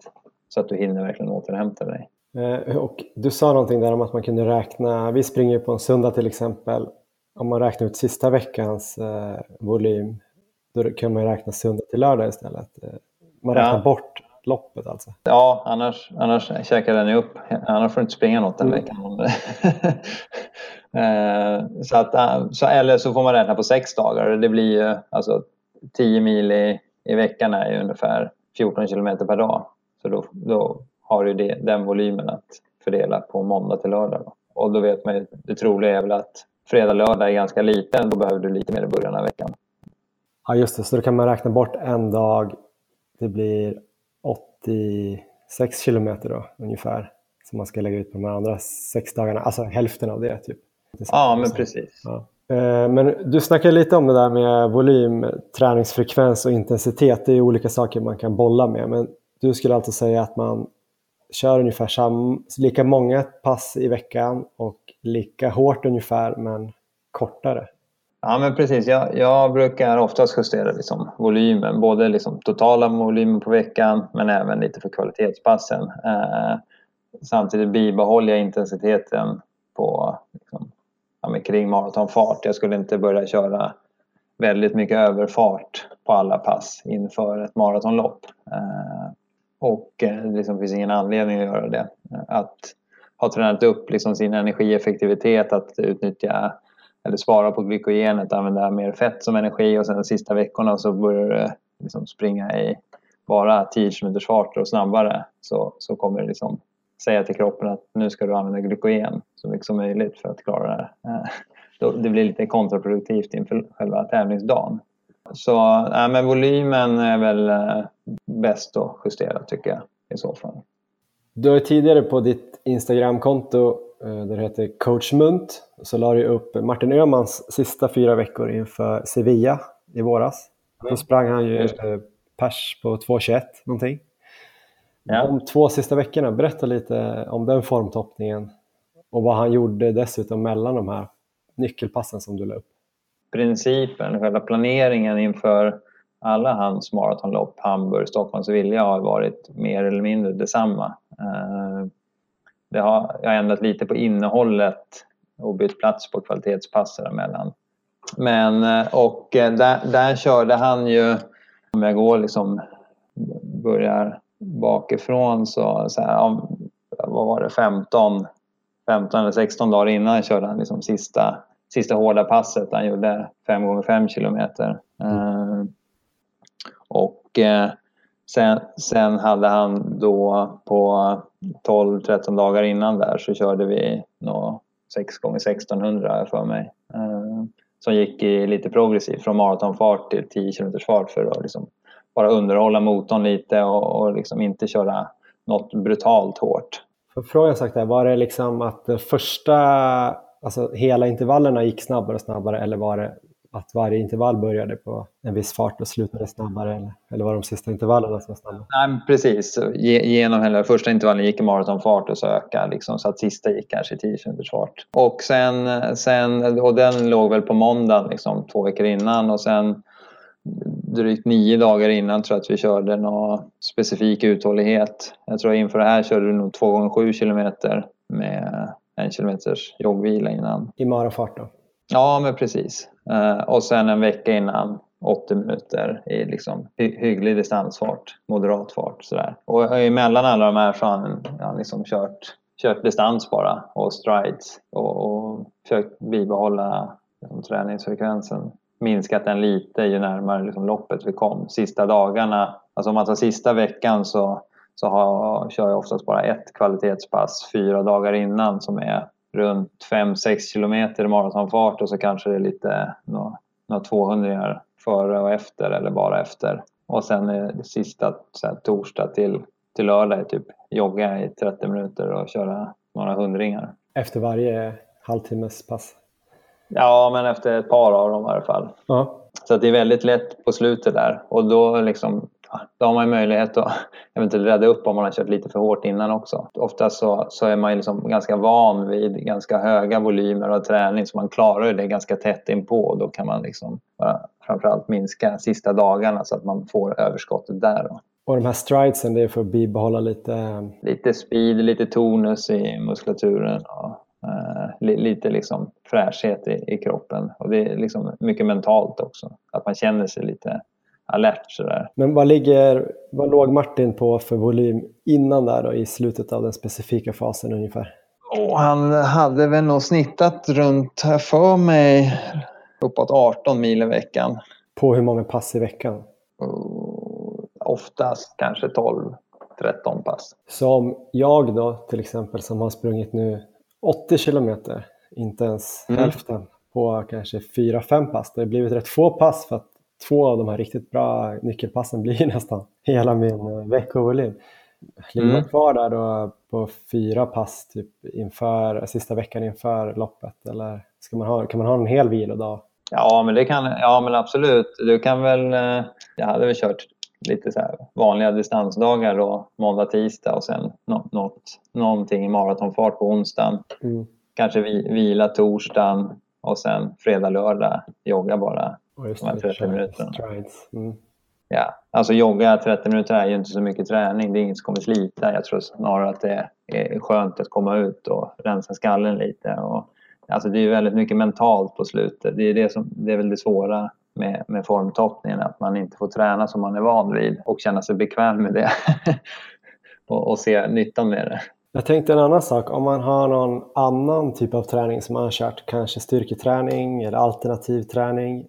så att du hinner verkligen återhämta dig. Eh, och du sa någonting där om att man kunde räkna, vi springer på en söndag till exempel, om man räknar ut sista veckans eh, volym, då kan man räkna söndag till lördag istället. Eh, man räknar ja. bort loppet alltså? Ja, annars, annars käkar den upp. Annars får du inte springa något den mm. veckan. Eh, så att, så, eller så får man räkna på sex dagar. Det blir ju alltså 10 mil i, i veckan är ju ungefär 14 kilometer per dag. Så då, då har du det, den volymen att fördela på måndag till lördag. Då. Och då vet man ju, det troliga är väl att fredag, lördag är ganska liten. Då behöver du lite mer i början av veckan. Ja, just det. Så då kan man räkna bort en dag. Det blir 86 kilometer då ungefär som man ska lägga ut på de andra sex dagarna. Alltså hälften av det typ. Ja, men precis. Ja. Eh, men du snackade lite om det där med volym, träningsfrekvens och intensitet. Det är olika saker man kan bolla med. Men du skulle alltså säga att man kör ungefär sam, lika många pass i veckan och lika hårt ungefär men kortare. Ja men precis, jag, jag brukar oftast justera liksom volymen, både liksom totala volymen på veckan men även lite för kvalitetspassen. Eh, samtidigt bibehåller jag intensiteten på liksom, ja, kring maratonfart. Jag skulle inte börja köra väldigt mycket överfart på alla pass inför ett maratonlopp. Eh, och eh, det liksom finns ingen anledning att göra det. Att ha tränat upp liksom sin energieffektivitet, att utnyttja eller spara på glykogenet, använda mer fett som energi och sen de sista veckorna så börjar du liksom springa i bara 10 km fart och snabbare så, så kommer det liksom säga till kroppen att nu ska du använda glykogen så mycket som möjligt för att klara det här. Eh, det blir lite kontraproduktivt inför själva tävlingsdagen. Så nej, men volymen är väl eh, bäst att justera tycker jag i så fall. Du har tidigare på ditt Instagramkonto eh, där det heter Coach Munt så la du upp Martin Öhmans sista fyra veckor inför Sevilla i våras. Då sprang han ju pers på 2.21 någonting. Ja. De två sista veckorna, berätta lite om den formtoppningen och vad han gjorde dessutom mellan de här nyckelpassen som du la upp. Principen, själva planeringen inför alla hans maratonlopp, Hamburg, Stockholms Vilja har varit mer eller mindre detsamma. Eh, det har, jag har ändrat lite på innehållet och bytt plats på kvalitetspass emellan. Men, eh, och eh, där, där körde han ju, om jag går liksom, börjar bakifrån så, så här, om, vad var det, 15, 15 eller 16 dagar innan körde han liksom sista, sista hårda passet. Han gjorde 5 gånger 5 kilometer. Mm. och eh, sen, sen hade han då på 12-13 dagar innan där så körde vi nå 6 gånger 1600 för mig. Eh, som gick i lite progressivt från maratonfart till 10 km fart för att liksom bara underhålla motorn lite och, och liksom inte köra något brutalt hårt. För fråga sagt där, var det liksom att första, alltså hela intervallerna gick snabbare och snabbare eller var det att varje intervall började på en viss fart och slutade snabbare? Eller, eller var det de sista intervallerna som var snabbare? Nej, precis. Genom hela första intervallen gick i maratonfart och så ökade liksom, så att sista gick kanske i 10 km fart. Och, sen, sen, och den låg väl på måndagen liksom, två veckor innan och sen drygt nio dagar innan tror jag att vi körde någon specifik uthållighet. Jag tror inför det här körde du nog två gånger sju kilometer med en kilometers joggvila innan. I marafart då? Ja, men precis. Uh, och sen en vecka innan 80 minuter i liksom hy hygglig distansfart, moderat fart sådär. Och emellan alla de här så har han, han liksom kört, kört distans bara och strides och, och försökt bibehålla liksom, träningsfrekvensen. Minskat den lite ju närmare liksom, loppet vi kom. Sista dagarna, alltså om man tar sista veckan så, så har, kör jag oftast bara ett kvalitetspass fyra dagar innan som är runt 5-6 kilometer i maratonfart och så kanske det är lite några, några 200 före och efter eller bara efter. Och sen är det sista så här, torsdag till, till lördag är typ jogga i 30 minuter och köra några hundringar. Efter varje halvtimmes pass? Ja, men efter ett par av dem i alla fall. Ja. Så det är väldigt lätt på slutet där och då liksom då har man möjlighet att eventuellt rädda upp om man har kört lite för hårt innan också. Ofta så, så är man liksom ganska van vid ganska höga volymer av träning så man klarar det ganska tätt inpå och då kan man liksom framförallt minska sista dagarna så att man får överskottet där. Då. Och de här stridesen, det är för att bibehålla lite... Lite speed, lite tonus i muskulaturen och uh, lite liksom fräschhet i, i kroppen. Och det är liksom mycket mentalt också, att man känner sig lite alert sådär. Men vad, ligger, vad låg Martin på för volym innan där då, i slutet av den specifika fasen ungefär? Och han hade väl nog snittat runt, här för mig, uppåt 18 mil i veckan. På hur många pass i veckan? oftast kanske 12, 13 pass. Som jag då till exempel som har sprungit nu 80 kilometer, inte ens mm. hälften, på kanske 4-5 pass. Det har blivit rätt få pass för att två av de här riktigt bra nyckelpassen blir nästan hela min eh, veckovolym. Ligger mm. kvar där då på fyra pass typ inför, sista veckan inför loppet eller ska man ha, kan man ha en hel vilodag? Ja men, det kan, ja, men absolut. Du kan väl, eh, jag hade väl kört lite så vanliga distansdagar då, måndag, tisdag och sen något, något, någonting i maratonfart på onsdagen. Mm. Kanske vi, vila torsdagen och sen fredag, lördag jogga bara de här 30 minuterna. Mm. Ja, alltså jogga 30 minuter är ju inte så mycket träning. Det är inget som kommer slita. Jag tror snarare att det är skönt att komma ut och rensa skallen lite. Och, alltså det är väldigt mycket mentalt på slutet. Det är, det som, det är väl det svåra med, med formtoppningen, att man inte får träna som man är van vid och känna sig bekväm med det. och, och se nyttan med det. Jag tänkte en annan sak, om man har någon annan typ av träning som man har kört, kanske styrketräning eller alternativ träning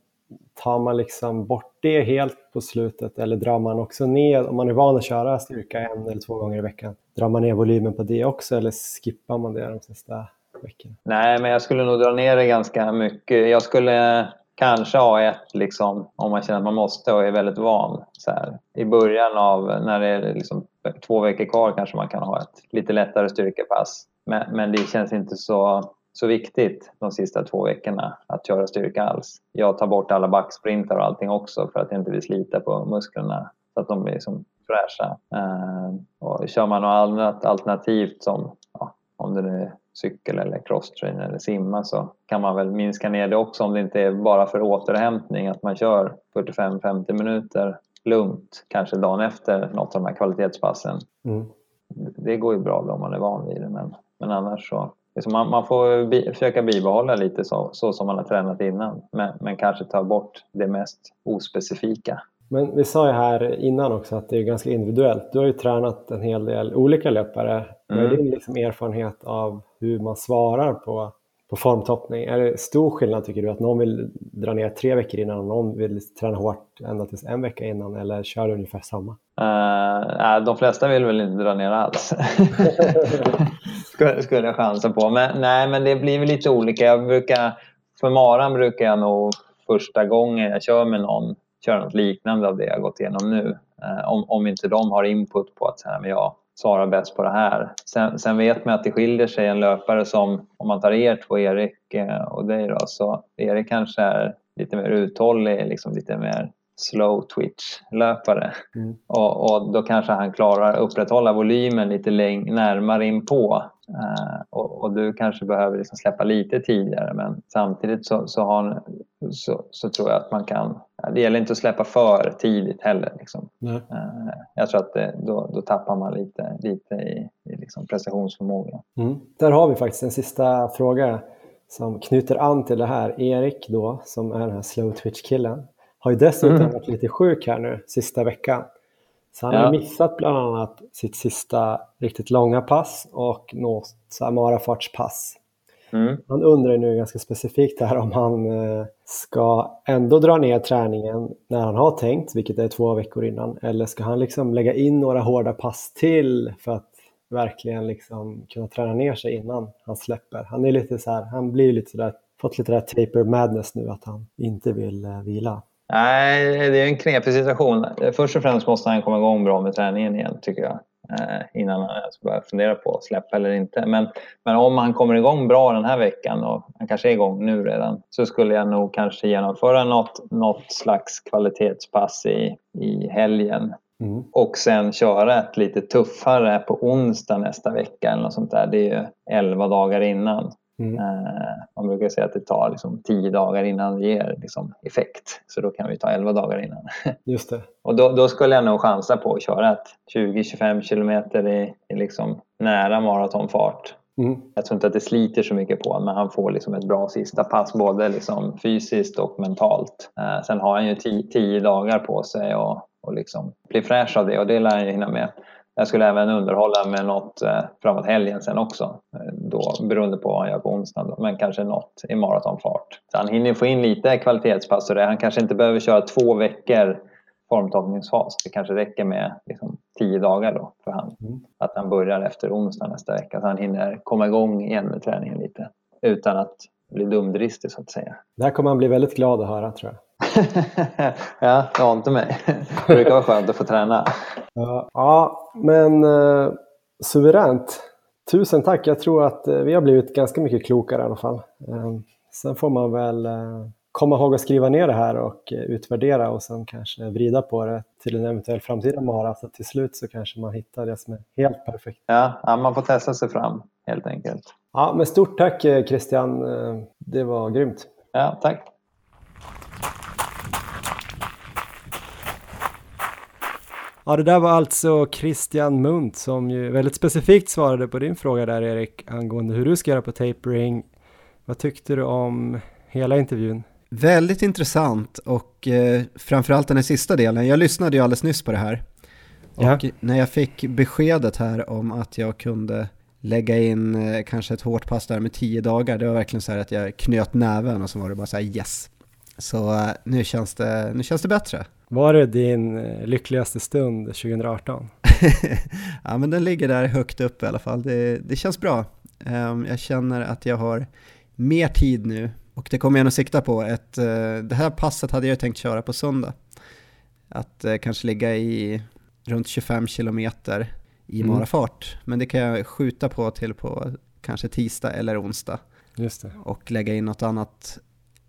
tar man liksom bort det helt på slutet eller drar man också ner, om man är van att köra styrka en eller två gånger i veckan, drar man ner volymen på det också eller skippar man det de sista veckorna? Nej, men jag skulle nog dra ner det ganska mycket. Jag skulle kanske ha ett, liksom, om man känner att man måste och är väldigt van. Så här. I början av, när det är liksom två veckor kvar kanske man kan ha ett lite lättare styrkepass. Men, men det känns inte så så viktigt de sista två veckorna att köra styrka alls. Jag tar bort alla backsprintar och allting också för att jag inte vill slita på musklerna så att de blir som fräscha. Uh, och kör man något annat alternativt som ja, om det är cykel eller crosstrain eller simma så kan man väl minska ner det också om det inte är bara för återhämtning att man kör 45-50 minuter lugnt, kanske dagen efter något av de här kvalitetspassen. Mm. Det går ju bra då om man är van vid det men, men annars så liksom man, man får bi, försöka bibehålla lite så, så som man har tränat innan men, men kanske ta bort det mest ospecifika. Men vi sa ju här innan också att det är ganska individuellt. Du har ju tränat en hel del olika löpare. Vad är Mm. din liksom erfarenhet av hur man svarar på, på formtoppning? Är det stor skillnad tycker du att någon vill dra ner tre veckor innan och någon vill träna hårt ända tills en vecka innan eller kör du ungefär samma? Uh, de flesta vill väl inte dra ner alls. skulle, skulle jag chansa på. Men, nej, men det blir väl lite olika. Jag brukar, för maran brukar jag nog första gången jag kör med någon köra något liknande av det jag gått igenom nu. Uh, om, om inte de har input på att så här, men jag svarar bäst på det här. Sen, sen vet man att det skiljer sig en löpare som, om man tar er två, Erik eh, och dig då, så Erik kanske är lite mer uthållig, liksom lite mer slow twitch-löpare. Mm. Och, och då kanske han klarar att upprätthålla volymen lite läng- närmare in på. Uh, och, och, du kanske behöver liksom släppa lite tidigare men samtidigt så, så, har han, så, så, tror jag att man kan... Det gäller inte att släppa för tidigt heller. Liksom. Uh, jag tror att det, då, då tappar man lite, lite i, i liksom prestationsförmåga. Mm. Där har vi faktiskt en sista fråga som knyter an till det här. Erik då, som är den här slow twitch-killen, har ju dessutom mm. varit lite sjuk här nu sista veckan. Så han ja. har missat bland annat sitt sista riktigt långa pass och något marafartspass. Mm. Han undrar nu ganska specifikt här om han eh, ska ändå dra ner träningen när han har tänkt, vilket är två veckor innan, eller ska han liksom lägga in några hårda pass till för att verkligen liksom kunna träna ner sig innan han släpper. Han är lite så här, han blir lite där, fått lite där taper madness nu att han inte vill eh, vila. Nej, det är en knepig situation. Först och främst måste han komma igång bra med träningen igen tycker jag. Eh, innan han ens börjar fundera på att släppa eller inte. Men, men om han kommer igång bra den här veckan och han kanske är igång nu redan så skulle jag nog kanske genomföra något, något slags kvalitetspass i, i helgen. Mm. Och sen köra ett lite tuffare på onsdag nästa vecka eller något sånt där. Det är ju 11 dagar innan. Mm. Man brukar säga att det tar liksom 10 dagar innan det ger liksom effekt. Så då kan vi ta 11 dagar innan. Just det. Och då, då skulle jag nog chansa på att köra ett 20-25 kilometer i, i liksom nära maratonfart. Mm. Jag tror inte att det sliter så mycket på men han får liksom ett bra sista pass både liksom fysiskt och mentalt. Sen har han ju 10 dagar på sig och, och liksom bli fräsch av det och det lär han ju hinna med. Jag skulle även underhålla med något eh, framåt helgen sen också. Då, beroende på vad han gör på onsdagen. Men kanske något i maratonfart. Så han hinner få in lite kvalitetspass och det. Han kanske inte behöver köra två veckor formtoppningsfas. Det kanske räcker med liksom, tio dagar då för han. Mm. Att han börjar efter onsdag nästa vecka. Så han hinner komma igång igen med träningen lite. Utan att bli dumdristig så att säga. Det här kommer han bli väldigt glad att höra tror jag. ja, det var inte mig. Det brukar vara skönt att få träna. Ja, ja men eh, suveränt. Tusen tack. Jag tror att eh, vi har blivit ganska mycket klokare i alla fall. Eh, sen får man väl eh, komma ihåg att skriva ner det här och eh, utvärdera och sen kanske vrida på det till en eventuell framtida mara. Så till slut så kanske man hittar det som är helt perfekt. Ja, ja man får testa sig fram helt enkelt. Ja, men stort tack eh, Christian. Det var grymt. Ja, tack. Ja, det där var alltså Christian Munt som ju väldigt specifikt svarade på din fråga där Erik angående hur du ska göra på tapering. Vad tyckte du om hela intervjun? Väldigt intressant och eh, framförallt den här sista delen. Jag lyssnade ju alldeles nyss på det här. Och ja. när jag fick beskedet här om att jag kunde lägga in eh, kanske ett hårt pass där med tio dagar, det var verkligen så här att jag knöt näven och så var det bara så här yes. Så eh, nu, känns det, nu känns det bättre. Var det din eh, lyckligaste stund 2018? ja, men den ligger där högt upp i alla fall. Det, det känns bra. Um, jag känner att jag har mer tid nu och det kommer jag nog sikta på. Ett, uh, det här passet hade jag tänkt köra på söndag. Att uh, kanske ligga i runt 25 kilometer i mm. marafart. Men det kan jag skjuta på till på kanske tisdag eller onsdag. Just det. Och lägga in något annat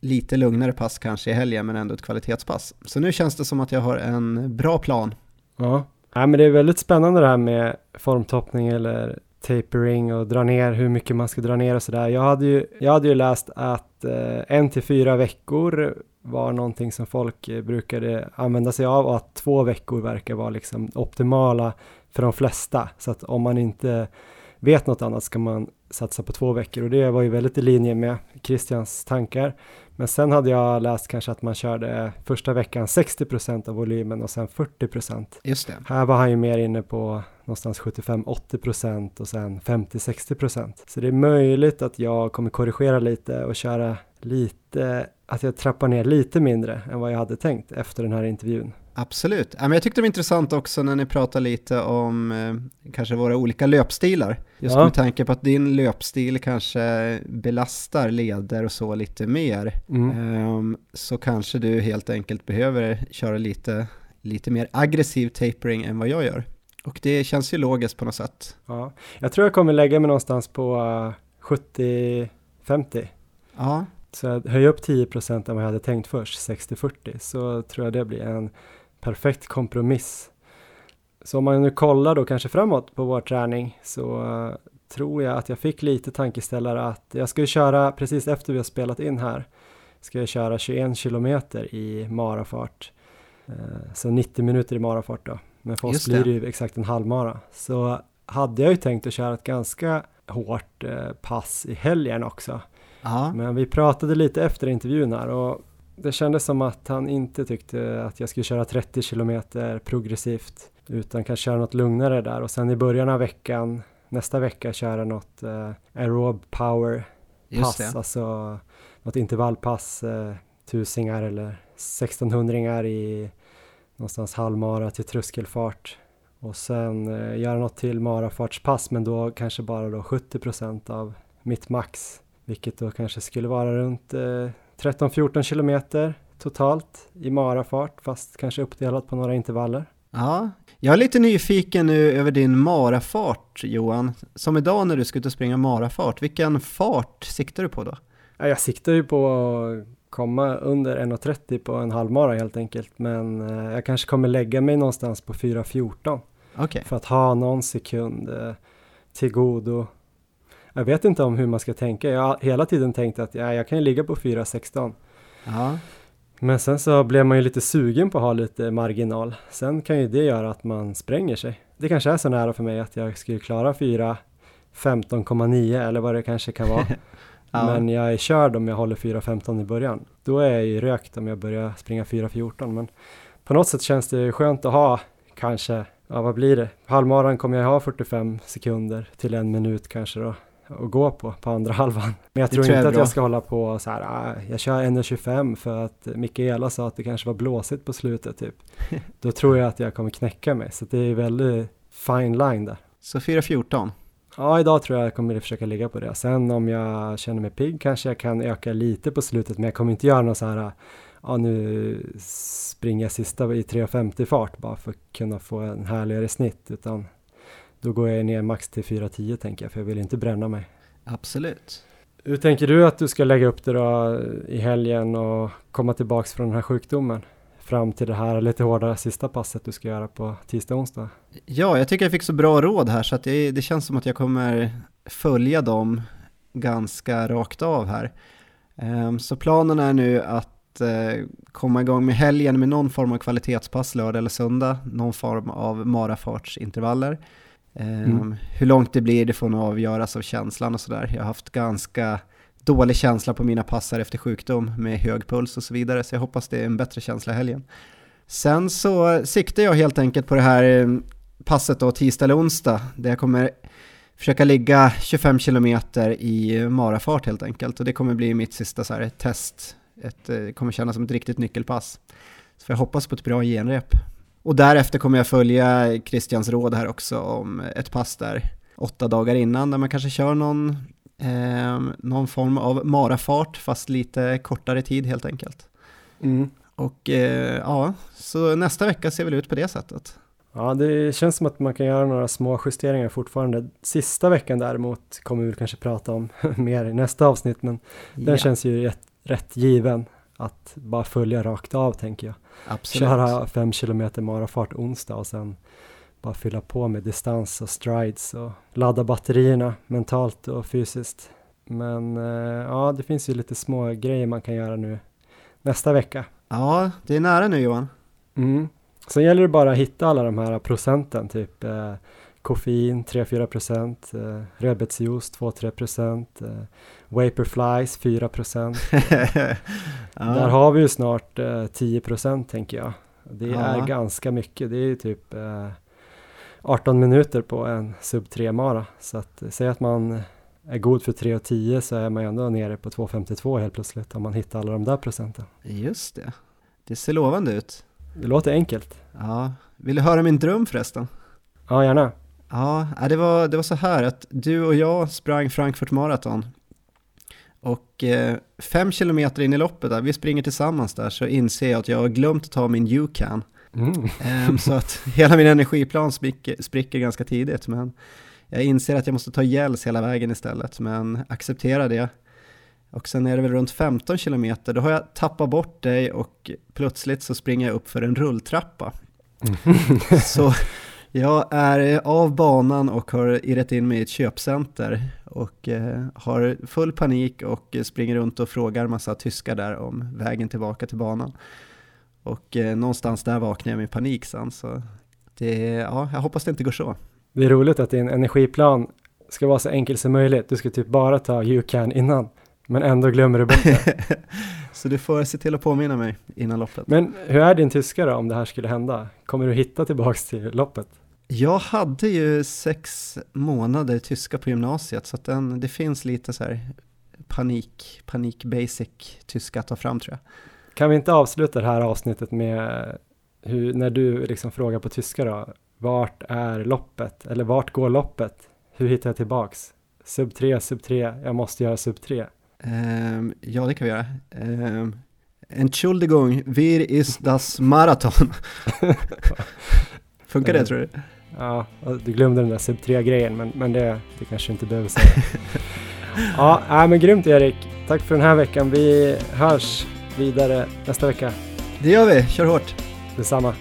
lite lugnare pass kanske i helgen men ändå ett kvalitetspass. Så nu känns det som att jag har en bra plan. Ja, ja men det är väldigt spännande det här med formtoppning eller tapering och dra ner hur mycket man ska dra ner och sådär. Jag hade ju, jag hade ju läst att eh, en till fyra veckor var någonting som folk eh, brukade använda sig av och att två veckor verkar vara liksom optimala för de flesta. Så att om man inte vet något annat ska man satsa på två veckor och det var ju väldigt i linje med Christians tankar. Men sen hade jag läst kanske att man körde första veckan 60% av volymen och sen 40 Just det. Här var han ju mer inne på någonstans 75-80% och sen 50-60% Så det är möjligt att jag kommer korrigera lite och köra lite, att jag trappar ner lite mindre än vad jag hade tänkt efter den här intervjun. Absolut. Jag tyckte det var intressant också när ni pratade lite om eh, kanske våra olika löpstilar. Just Ja. med tanke på att din löpstil kanske belastar leder och så lite mer. Mm. Ehm, så kanske du helt enkelt behöver köra lite, lite mer aggressiv tapering än vad jag gör. Och det känns ju logiskt på något sätt. Ja. Jag tror jag kommer lägga mig någonstans på eh, 70-50. Ja, Så jag höjer upp 10% än vad jag hade tänkt först, 60-40, så tror jag det blir en perfekt kompromiss. Så om man nu kollar då kanske framåt på vår träning så eh, tror jag att jag fick lite tankeställare att jag ska ju köra precis efter vi har spelat in här ska jag köra 21 kilometer i marafart. Eh, så 90 minuter i marafart då. Men för oss blir det. ju exakt en halvmara. Så hade jag ju tänkt att köra ett ganska hårt eh, pass i helgen också. ja. Men vi pratade lite efter intervjun här och det kändes som att han inte tyckte att jag skulle köra 30 kilometer progressivt utan kanske köra något lugnare där och sen i början av veckan nästa vecka köra något eh, aerob power just pass, det. alltså något intervallpass, eh, tusingar eller 1600 i någonstans halvmara till tröskelfart och sen eh, göra något till marafartspass men då kanske bara då 70% av mitt max vilket då kanske skulle vara runt eh, 13-14 kilometer totalt i marafart fast kanske uppdelat på några intervaller. Ja, jag är lite nyfiken nu över din marafart Johan. Som idag när du ska ut och springa marafart, vilken fart siktar du på då? Ja, jag siktar ju på att komma under 1.30 på en halvmara helt enkelt men eh, jag kanske kommer lägga mig någonstans på 4.14 Okej, för att ha någon sekund eh, till godo. Jag vet inte om hur man ska tänka. Jag har hela tiden tänkt att ja, jag kan ju ligga på 4.16 ja, Men sen så blev man ju lite sugen på att ha lite marginal. Sen kan ju det göra att man spränger sig. Det kanske är så nära för mig att jag skulle klara 4 15,9 eller vad det kanske kan vara. ja. Men jag är körd om jag håller 4.15 i början. Då är jag ju rökt om jag börjar springa 4.14. Men på något sätt känns det skönt att ha kanske, ja vad blir det? Halvmaran kommer jag ha 45 sekunder till en minut kanske då att gå på, på andra halvan. Men jag tror tror jag inte är att jag ska hålla på så här, ah, jag kör 1.25 för att Mikaela sa att det kanske var blåsigt på slutet typ. Då tror jag att jag kommer knäcka mig, så det är väldigt fine line där. Så 4.14. Ja, idag tror jag jag kommer försöka ligga på det. Sen om jag känner mig pigg kanske jag kan öka lite på slutet, men jag kommer inte göra något så här, ja nu springer jag sista i 3.50 fart bara för att kunna få en härligare snitt, utan då går jag ner max till 4.10 tänker jag, för jag vill inte bränna mig. Absolut. Hur tänker du att du ska lägga upp det då i helgen och komma tillbaks från den här sjukdomen? Fram till det här lite hårdare sista passet du ska göra på tisdag och onsdag. Ja, jag tycker jag fick så bra råd här så att det, det känns som att jag kommer följa dem ganska rakt av här. Ehm, Så planen är nu att eh, komma igång med helgen med någon form av kvalitetspass lördag eller söndag, någon form av marafartsintervaller. Ehm, Mm. Hur långt det blir det får nog avgöras av känslan och sådär. Jag har haft ganska dålig känsla på mina passar efter sjukdom med hög puls och så vidare, så jag hoppas det är en bättre känsla i helgen. Sen så siktar jag helt enkelt på det här eh, passet då tisdag eller onsdag, där jag kommer försöka ligga 25 kilometer i marafart helt enkelt. Och det kommer bli mitt sista så här, test. Ett, eh, det kommer kännas som ett riktigt nyckelpass. Så jag hoppas på ett bra genrep. Och därefter kommer jag följa Christians råd här också om ett pass där åtta dagar innan, där man kanske kör någon, eh, någon form av marafart, fast lite kortare tid helt enkelt. Och eh, ja, så nästa vecka ser väl ut på det sättet. Ja, det känns som att man kan göra några små justeringar fortfarande. Sista veckan däremot kommer vi kanske prata om mer i nästa avsnitt, men den Ja, känns ju rätt, rätt given att bara följa rakt av tänker jag. absolut. Köra fem kilometer marafart onsdag och sen bara fylla på med distans och strides och ladda batterierna mentalt och fysiskt. Men eh, ja, det finns ju lite små grejer man kan göra nu nästa vecka. Ja, det är nära nu Johan. Mm. Sen gäller det bara att hitta alla de här procenten, typ eh, koffein 3-4%, eh, rödbetsjuice 2-3%, eh, Vaporflies 4%. ja. Där har vi ju snart eh, 10% tänker jag. Det Ja. är ganska mycket, det är ju typ eh, 18 minuter på en sub 3 mara. Så att eh, säg att man är god för 3 och 10 så är man ju ändå nere på 2,52 helt plötsligt om man hittar alla de där procenten. Just det. Det ser lovande ut. Det låter enkelt. Ja. Vill du höra min dröm förresten? Ja, gärna. Ja, ja, det var, det var så här att du och jag sprang Frankfurt Marathon. Och eh, fem kilometer in i loppet, där, vi springer tillsammans där, så inser jag att jag har glömt att ta min U-can. Mm. Ehm, så att hela min energiplan spricker, spricker ganska tidigt. Men jag inser att jag måste ta gels hela vägen istället, men accepterar det. Och sen är det väl runt 15 kilometer, då har jag tappat bort dig och plötsligt så springer jag upp för en rulltrappa. Så jag är av banan och har irrat in mig i ett köpcenter och eh, har full panik och springer runt och frågar massa tyskar där om vägen tillbaka till banan. Och eh, någonstans där vaknar jag med panik sen så det, ja, jag hoppas det inte går så. Det är roligt att din energiplan ska vara så enkel som möjligt. Du ska typ bara ta you-can innan, men ändå glömmer du bort det. så du får se till att påminna mig innan loppet. Men hur är din tyska då om det här skulle hända? Kommer du hitta tillbaks till loppet? Jag hade ju sex månader tyska på gymnasiet så den, det finns lite så här panik, panik basic tyska att ta fram tror jag. Kan vi inte avsluta det här avsnittet med hur, när du liksom frågar på tyska då, vart är loppet? Eller vart går loppet? Hur hittar jag tillbaks? Sub 3, sub 3, jag måste göra sub 3. Ehm, ja, det kan vi göra. Um, Entschuldigung, wir ist das Marathon? Funkar det tror du? Ja, du glömde den där sub 3-grejen, men, men det, det kanske inte behöver säga. ja, nej, men grymt Erik. Tack för den här veckan. Vi hörs vidare nästa vecka. Det gör vi, kör hårt! Detsamma.